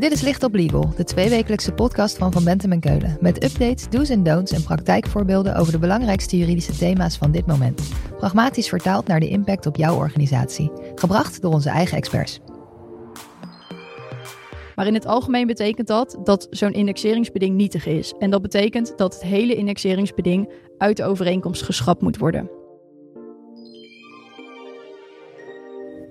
Dit is Licht op Legal, de tweewekelijkse podcast van Van Bentem en Keulen. Met updates, do's en don'ts en praktijkvoorbeelden over de belangrijkste juridische thema's van dit moment. Pragmatisch vertaald naar de impact op jouw organisatie. Gebracht door onze eigen experts. Maar in het algemeen betekent dat dat zo'n indexeringsbeding nietig is. En dat betekent dat het hele indexeringsbeding uit de overeenkomst geschrapt moet worden.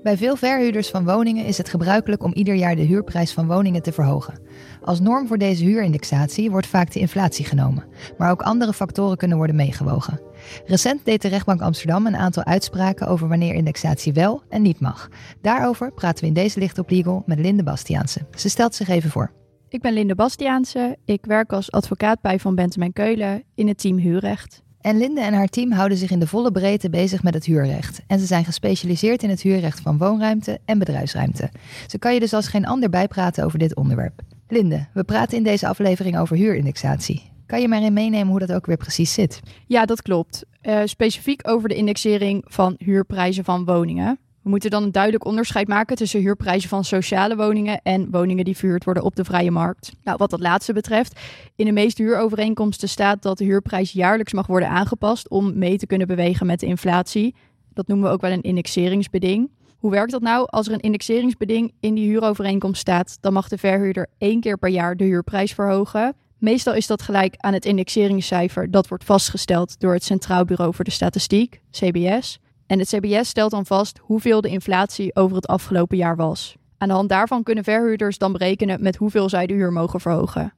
Bij veel verhuurders van woningen is het gebruikelijk om ieder jaar de huurprijs van woningen te verhogen. Als norm voor deze huurindexatie wordt vaak de inflatie genomen, maar ook andere factoren kunnen worden meegewogen. Recent deed de rechtbank Amsterdam een aantal uitspraken over wanneer indexatie wel en niet mag. Daarover praten we in deze Licht op Legal met Linde Bastiaanse. Ze stelt zich even voor. Ik ben Linde Bastiaanse. Ik werk als advocaat bij Van Bentem en Keulen in het team huurrecht. En Linde en haar team houden zich in de volle breedte bezig met het huurrecht. En ze zijn gespecialiseerd in het huurrecht van woonruimte en bedrijfsruimte. Ze kan je dus als geen ander bijpraten over dit onderwerp. Linde, we praten in deze aflevering over huurindexatie. Kan je maar in meenemen hoe dat ook weer precies zit? Ja, dat klopt. Uh, specifiek over de indexering van huurprijzen van woningen. We moeten dan een duidelijk onderscheid maken tussen huurprijzen van sociale woningen en woningen die verhuurd worden op de vrije markt. Nou, wat dat laatste betreft, in de meeste huurovereenkomsten staat dat de huurprijs jaarlijks mag worden aangepast om mee te kunnen bewegen met de inflatie. Dat noemen we ook wel een indexeringsbeding. Hoe werkt dat nou? Als er een indexeringsbeding in die huurovereenkomst staat, dan mag de verhuurder één keer per jaar de huurprijs verhogen. Meestal is dat gelijk aan het indexeringscijfer dat wordt vastgesteld door het Centraal Bureau voor de Statistiek, CBS. En het CBS stelt dan vast hoeveel de inflatie over het afgelopen jaar was. Aan de hand daarvan kunnen verhuurders dan berekenen met hoeveel zij de huur mogen verhogen.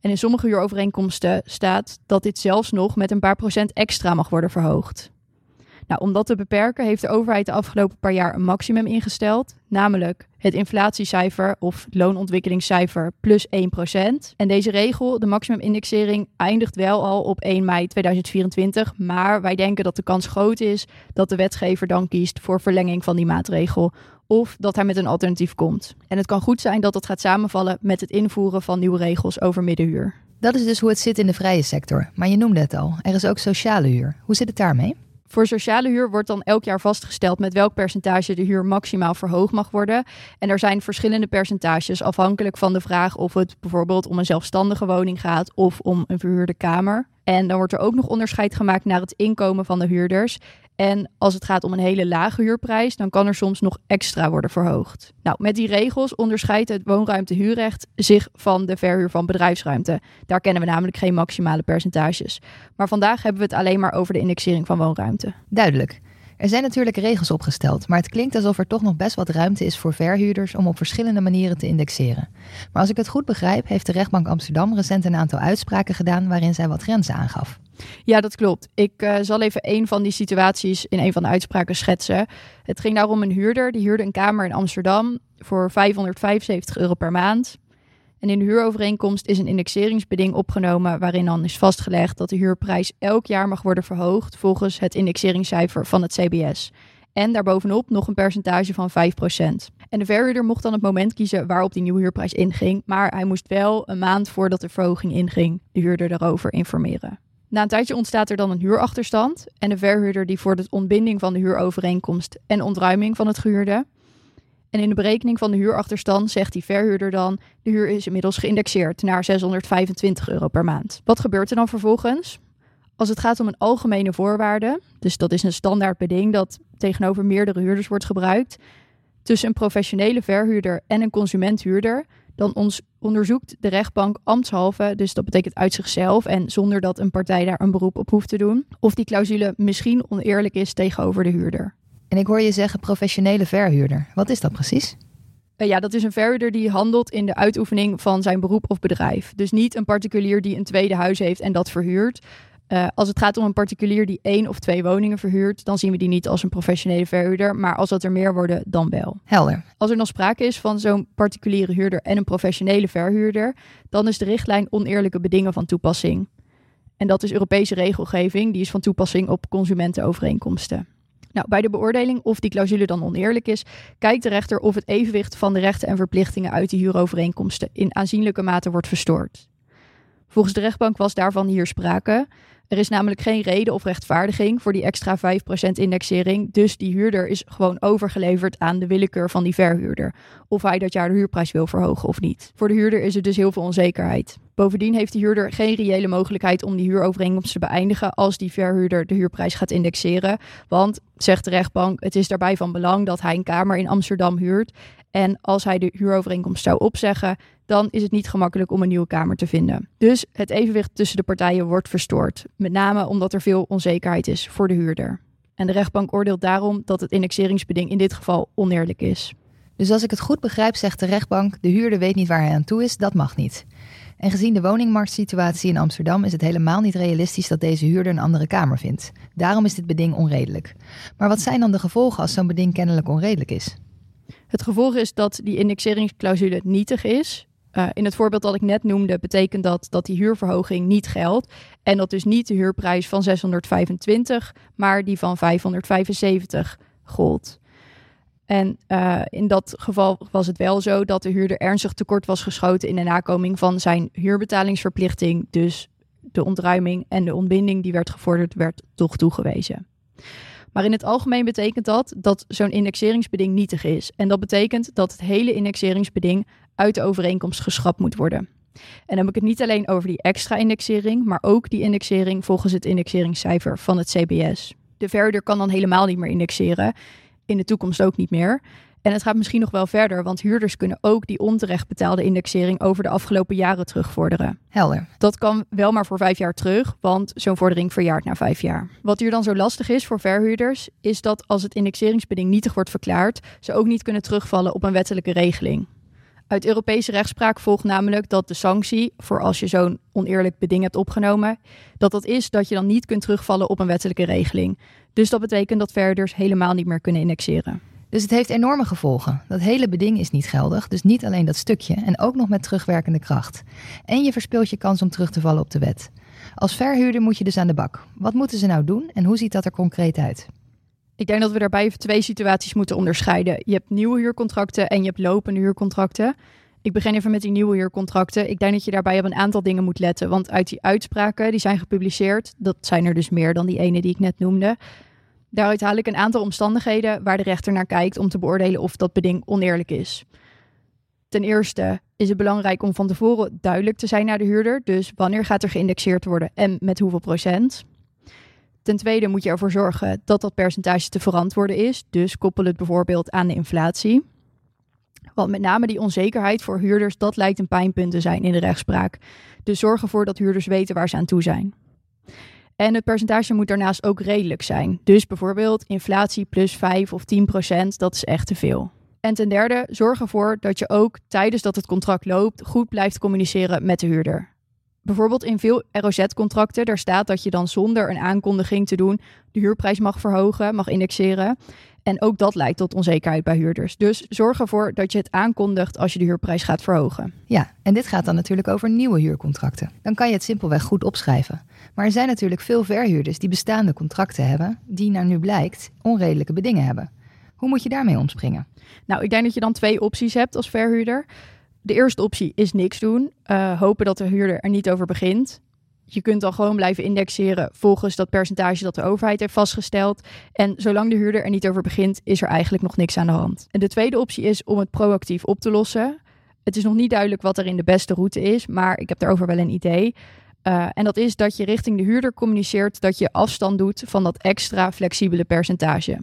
En in sommige huurovereenkomsten staat dat dit zelfs nog met een paar procent extra mag worden verhoogd. Nou, om dat te beperken heeft de overheid de afgelopen paar jaar een maximum ingesteld, namelijk het inflatiecijfer of loonontwikkelingscijfer plus 1%. En deze regel, de maximumindexering, eindigt wel al op 1 mei 2024, maar wij denken dat de kans groot is dat de wetgever dan kiest voor verlenging van die maatregel of dat hij met een alternatief komt. En het kan goed zijn dat dat gaat samenvallen met het invoeren van nieuwe regels over middenhuur. Dat is dus hoe het zit in de vrije sector. Maar je noemde het al, er is ook sociale huur. Hoe zit het daarmee? Voor sociale huur wordt dan elk jaar vastgesteld met welk percentage de huur maximaal verhoogd mag worden. En er zijn verschillende percentages afhankelijk van de vraag of het bijvoorbeeld om een zelfstandige woning gaat of om een verhuurde kamer. En dan wordt er ook nog onderscheid gemaakt naar het inkomen van de huurders. En als het gaat om een hele lage huurprijs, dan kan er soms nog extra worden verhoogd. Nou, met die regels onderscheidt het woonruimtehuurrecht zich van de verhuur van bedrijfsruimte. Daar kennen we namelijk geen maximale percentages. Maar vandaag hebben we het alleen maar over de indexering van woonruimte. Duidelijk. Er zijn natuurlijk regels opgesteld, maar het klinkt alsof er toch nog best wat ruimte is voor verhuurders om op verschillende manieren te indexeren. Maar als ik het goed begrijp, heeft de rechtbank Amsterdam recent een aantal uitspraken gedaan waarin zij wat grenzen aangaf. Ja, dat klopt. Ik uh, zal even een van die situaties in een van de uitspraken schetsen. Het ging daarom een huurder, die huurde een kamer in Amsterdam voor 575 euro per maand. En in de huurovereenkomst is een indexeringsbeding opgenomen waarin dan is vastgelegd dat de huurprijs elk jaar mag worden verhoogd volgens het indexeringscijfer van het CBS. En daarbovenop nog een percentage van 5%. En de verhuurder mocht dan het moment kiezen waarop die nieuwe huurprijs inging, maar hij moest wel een maand voordat de verhoging inging de huurder daarover informeren. Na een tijdje ontstaat er dan een huurachterstand en de verhuurder die voor de ontbinding van de huurovereenkomst en ontruiming van het gehuurde en in de berekening van de huurachterstand zegt die verhuurder dan: de huur is inmiddels geïndexeerd naar 625 euro per maand. Wat gebeurt er dan vervolgens? Als het gaat om een algemene voorwaarde, dus dat is een standaard beding dat tegenover meerdere huurders wordt gebruikt, tussen een professionele verhuurder en een consumenthuurder, dan onderzoekt de rechtbank ambtshalve, dus dat betekent uit zichzelf en zonder dat een partij daar een beroep op hoeft te doen, of die clausule misschien oneerlijk is tegenover de huurder. En ik hoor je zeggen professionele verhuurder. Wat is dat precies? Uh, ja, dat is een verhuurder die handelt in de uitoefening van zijn beroep of bedrijf. Dus niet een particulier die een tweede huis heeft en dat verhuurt. Uh, als het gaat om een particulier die één of twee woningen verhuurt, dan zien we die niet als een professionele verhuurder. Maar als dat er meer worden, dan wel. Helder. Als er nog sprake is van zo'n particuliere huurder en een professionele verhuurder, dan is de richtlijn oneerlijke bedingen van toepassing. En dat is Europese regelgeving, die is van toepassing op consumentenovereenkomsten. Nou, bij de beoordeling of die clausule dan oneerlijk is, kijkt de rechter of het evenwicht van de rechten en verplichtingen uit die huurovereenkomsten in aanzienlijke mate wordt verstoord. Volgens de rechtbank was daarvan hier sprake. Er is namelijk geen reden of rechtvaardiging voor die extra 5% indexering. Dus die huurder is gewoon overgeleverd aan de willekeur van die verhuurder. Of hij dat jaar de huurprijs wil verhogen of niet. Voor de huurder is er dus heel veel onzekerheid. Bovendien heeft de huurder geen reële mogelijkheid om die huurovereenkomst te beëindigen als die verhuurder de huurprijs gaat indexeren. Want, zegt de rechtbank, het is daarbij van belang dat hij een kamer in Amsterdam huurt. En als hij de huurovereenkomst zou opzeggen, dan is het niet gemakkelijk om een nieuwe kamer te vinden. Dus het evenwicht tussen de partijen wordt verstoord. Met name omdat er veel onzekerheid is voor de huurder. En de rechtbank oordeelt daarom dat het indexeringsbeding in dit geval oneerlijk is. Dus als ik het goed begrijp, zegt de rechtbank: de huurder weet niet waar hij aan toe is, dat mag niet. En gezien de woningmarktsituatie in Amsterdam is het helemaal niet realistisch dat deze huurder een andere kamer vindt. Daarom is dit beding onredelijk. Maar wat zijn dan de gevolgen als zo'n beding kennelijk onredelijk is? Het gevolg is dat die indexeringsclausule nietig is. Uh, in het voorbeeld dat ik net noemde, betekent dat dat die huurverhoging niet geldt. En dat dus niet de huurprijs van 625, maar die van 575 gold. En uh, in dat geval was het wel zo dat de huurder ernstig tekort was geschoten in de nakoming van zijn huurbetalingsverplichting. Dus de ontruiming en de ontbinding die werd gevorderd, werd toch toegewezen. Maar in het algemeen betekent dat dat zo'n indexeringsbeding nietig is. En dat betekent dat het hele indexeringsbeding uit de overeenkomst geschrapt moet worden. En dan heb ik het niet alleen over die extra indexering, maar ook die indexering volgens het indexeringscijfer van het CBS. De verder kan dan helemaal niet meer indexeren, in de toekomst ook niet meer. En het gaat misschien nog wel verder, want huurders kunnen ook die onterecht betaalde indexering over de afgelopen jaren terugvorderen. Helder. Dat kan wel maar voor vijf jaar terug, want zo'n vordering verjaart na vijf jaar. Wat hier dan zo lastig is voor verhuurders, is dat als het indexeringsbeding nietig wordt verklaard, ze ook niet kunnen terugvallen op een wettelijke regeling. Uit Europese rechtspraak volgt namelijk dat de sanctie voor als je zo'n oneerlijk beding hebt opgenomen, dat dat is dat je dan niet kunt terugvallen op een wettelijke regeling. Dus dat betekent dat verhuurders helemaal niet meer kunnen indexeren. Dus het heeft enorme gevolgen. Dat hele beding is niet geldig, dus niet alleen dat stukje en ook nog met terugwerkende kracht. En je verspeelt je kans om terug te vallen op de wet. Als verhuurder moet je dus aan de bak. Wat moeten ze nou doen en hoe ziet dat er concreet uit? Ik denk dat we daarbij even twee situaties moeten onderscheiden. Je hebt nieuwe huurcontracten en je hebt lopende huurcontracten. Ik begin even met die nieuwe huurcontracten. Ik denk dat je daarbij op een aantal dingen moet letten. Want uit die uitspraken die zijn gepubliceerd, dat zijn er dus meer dan die ene die ik net noemde. Daaruit haal ik een aantal omstandigheden waar de rechter naar kijkt om te beoordelen of dat beding oneerlijk is. Ten eerste is het belangrijk om van tevoren duidelijk te zijn naar de huurder. Dus wanneer gaat er geïndexeerd worden en met hoeveel procent. Ten tweede moet je ervoor zorgen dat dat percentage te verantwoorden is. Dus koppel het bijvoorbeeld aan de inflatie. Want met name die onzekerheid voor huurders, dat lijkt een pijnpunt te zijn in de rechtspraak. Dus zorg ervoor dat huurders weten waar ze aan toe zijn. En het percentage moet daarnaast ook redelijk zijn. Dus bijvoorbeeld inflatie plus 5 of 10 procent, dat is echt te veel. En ten derde, zorg ervoor dat je ook tijdens dat het contract loopt goed blijft communiceren met de huurder. Bijvoorbeeld in veel ROZ-contracten, daar staat dat je dan zonder een aankondiging te doen de huurprijs mag verhogen, mag indexeren. En ook dat leidt tot onzekerheid bij huurders. Dus zorg ervoor dat je het aankondigt als je de huurprijs gaat verhogen. Ja, en dit gaat dan natuurlijk over nieuwe huurcontracten. Dan kan je het simpelweg goed opschrijven. Maar er zijn natuurlijk veel verhuurders die bestaande contracten hebben, die naar nu blijkt onredelijke bedingen hebben. Hoe moet je daarmee omspringen? Nou, ik denk dat je dan twee opties hebt als verhuurder. De eerste optie is niks doen. Uh, hopen dat de huurder er niet over begint. Je kunt dan gewoon blijven indexeren volgens dat percentage dat de overheid heeft vastgesteld. En zolang de huurder er niet over begint, is er eigenlijk nog niks aan de hand. En de tweede optie is om het proactief op te lossen. Het is nog niet duidelijk wat er in de beste route is, maar ik heb daarover wel een idee. Uh, en dat is dat je richting de huurder communiceert dat je afstand doet van dat extra flexibele percentage.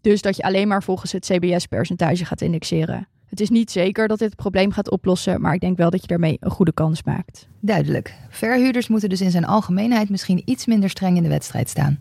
Dus dat je alleen maar volgens het CBS-percentage gaat indexeren. Het is niet zeker dat dit het probleem gaat oplossen, maar ik denk wel dat je daarmee een goede kans maakt. Duidelijk. Verhuurders moeten dus in zijn algemeenheid misschien iets minder streng in de wedstrijd staan.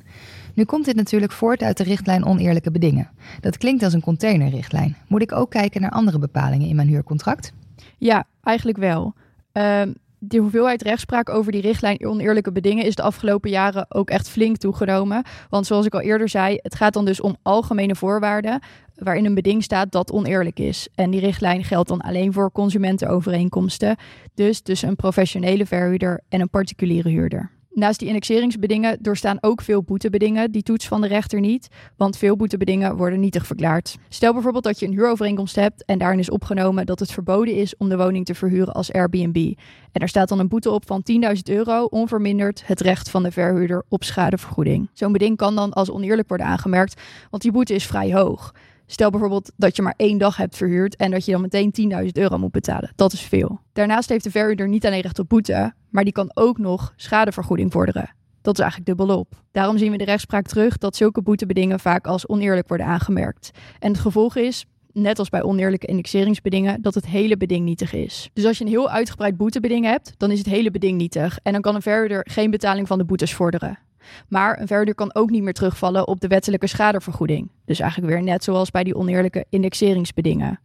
Nu komt dit natuurlijk voort uit de richtlijn oneerlijke bedingen. Dat klinkt als een containerrichtlijn. Moet ik ook kijken naar andere bepalingen in mijn huurcontract? Ja, eigenlijk wel. Uh, de hoeveelheid rechtspraak over die richtlijn oneerlijke bedingen is de afgelopen jaren ook echt flink toegenomen. Want zoals ik al eerder zei, het gaat dan dus om algemene voorwaarden waarin een beding staat dat oneerlijk is. En die richtlijn geldt dan alleen voor consumentenovereenkomsten. Dus tussen een professionele verhuurder en een particuliere huurder. Naast die indexeringsbedingen doorstaan ook veel boetebedingen die toets van de rechter niet, want veel boetebedingen worden nietig verklaard. Stel bijvoorbeeld dat je een huurovereenkomst hebt en daarin is opgenomen dat het verboden is om de woning te verhuren als Airbnb. En daar staat dan een boete op van 10.000 euro, onverminderd het recht van de verhuurder op schadevergoeding. Zo'n beding kan dan als oneerlijk worden aangemerkt, want die boete is vrij hoog. Stel bijvoorbeeld dat je maar één dag hebt verhuurd en dat je dan meteen 10.000 euro moet betalen. Dat is veel. Daarnaast heeft de verhuurder niet alleen recht op boete, maar die kan ook nog schadevergoeding vorderen. Dat is eigenlijk dubbelop. Daarom zien we de rechtspraak terug dat zulke boetebedingen vaak als oneerlijk worden aangemerkt. En het gevolg is, net als bij oneerlijke indexeringsbedingen, dat het hele beding nietig is. Dus als je een heel uitgebreid boetebeding hebt, dan is het hele beding nietig. En dan kan een verhuurder geen betaling van de boetes vorderen. Maar een verhuurder kan ook niet meer terugvallen op de wettelijke schadevergoeding. Dus eigenlijk weer net zoals bij die oneerlijke indexeringsbedingen.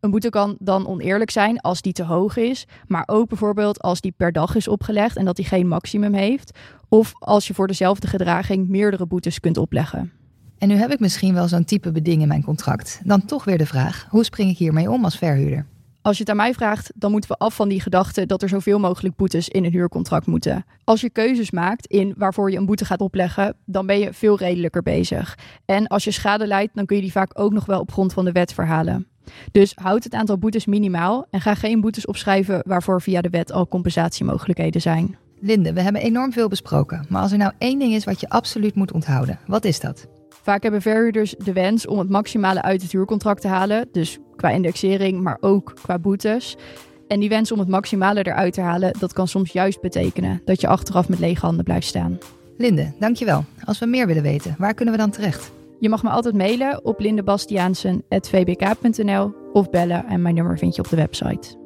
Een boete kan dan oneerlijk zijn als die te hoog is, maar ook bijvoorbeeld als die per dag is opgelegd en dat die geen maximum heeft, of als je voor dezelfde gedraging meerdere boetes kunt opleggen. En nu heb ik misschien wel zo'n type beding in mijn contract. Dan toch weer de vraag: hoe spring ik hiermee om als verhuurder? Als je het aan mij vraagt, dan moeten we af van die gedachte dat er zoveel mogelijk boetes in een huurcontract moeten. Als je keuzes maakt in waarvoor je een boete gaat opleggen, dan ben je veel redelijker bezig. En als je schade leidt, dan kun je die vaak ook nog wel op grond van de wet verhalen. Dus houd het aantal boetes minimaal en ga geen boetes opschrijven waarvoor via de wet al compensatiemogelijkheden zijn. Linde, we hebben enorm veel besproken. Maar als er nou één ding is wat je absoluut moet onthouden, wat is dat? Vaak hebben verhuurders de wens om het maximale uit het huurcontract te halen. Dus qua indexering, maar ook qua boetes. En die wens om het maximale eruit te halen, dat kan soms juist betekenen dat je achteraf met lege handen blijft staan. Linde, dankjewel. Als we meer willen weten, waar kunnen we dan terecht? Je mag me altijd mailen op lindebastiaansen.vbk.nl of bellen en mijn nummer vind je op de website.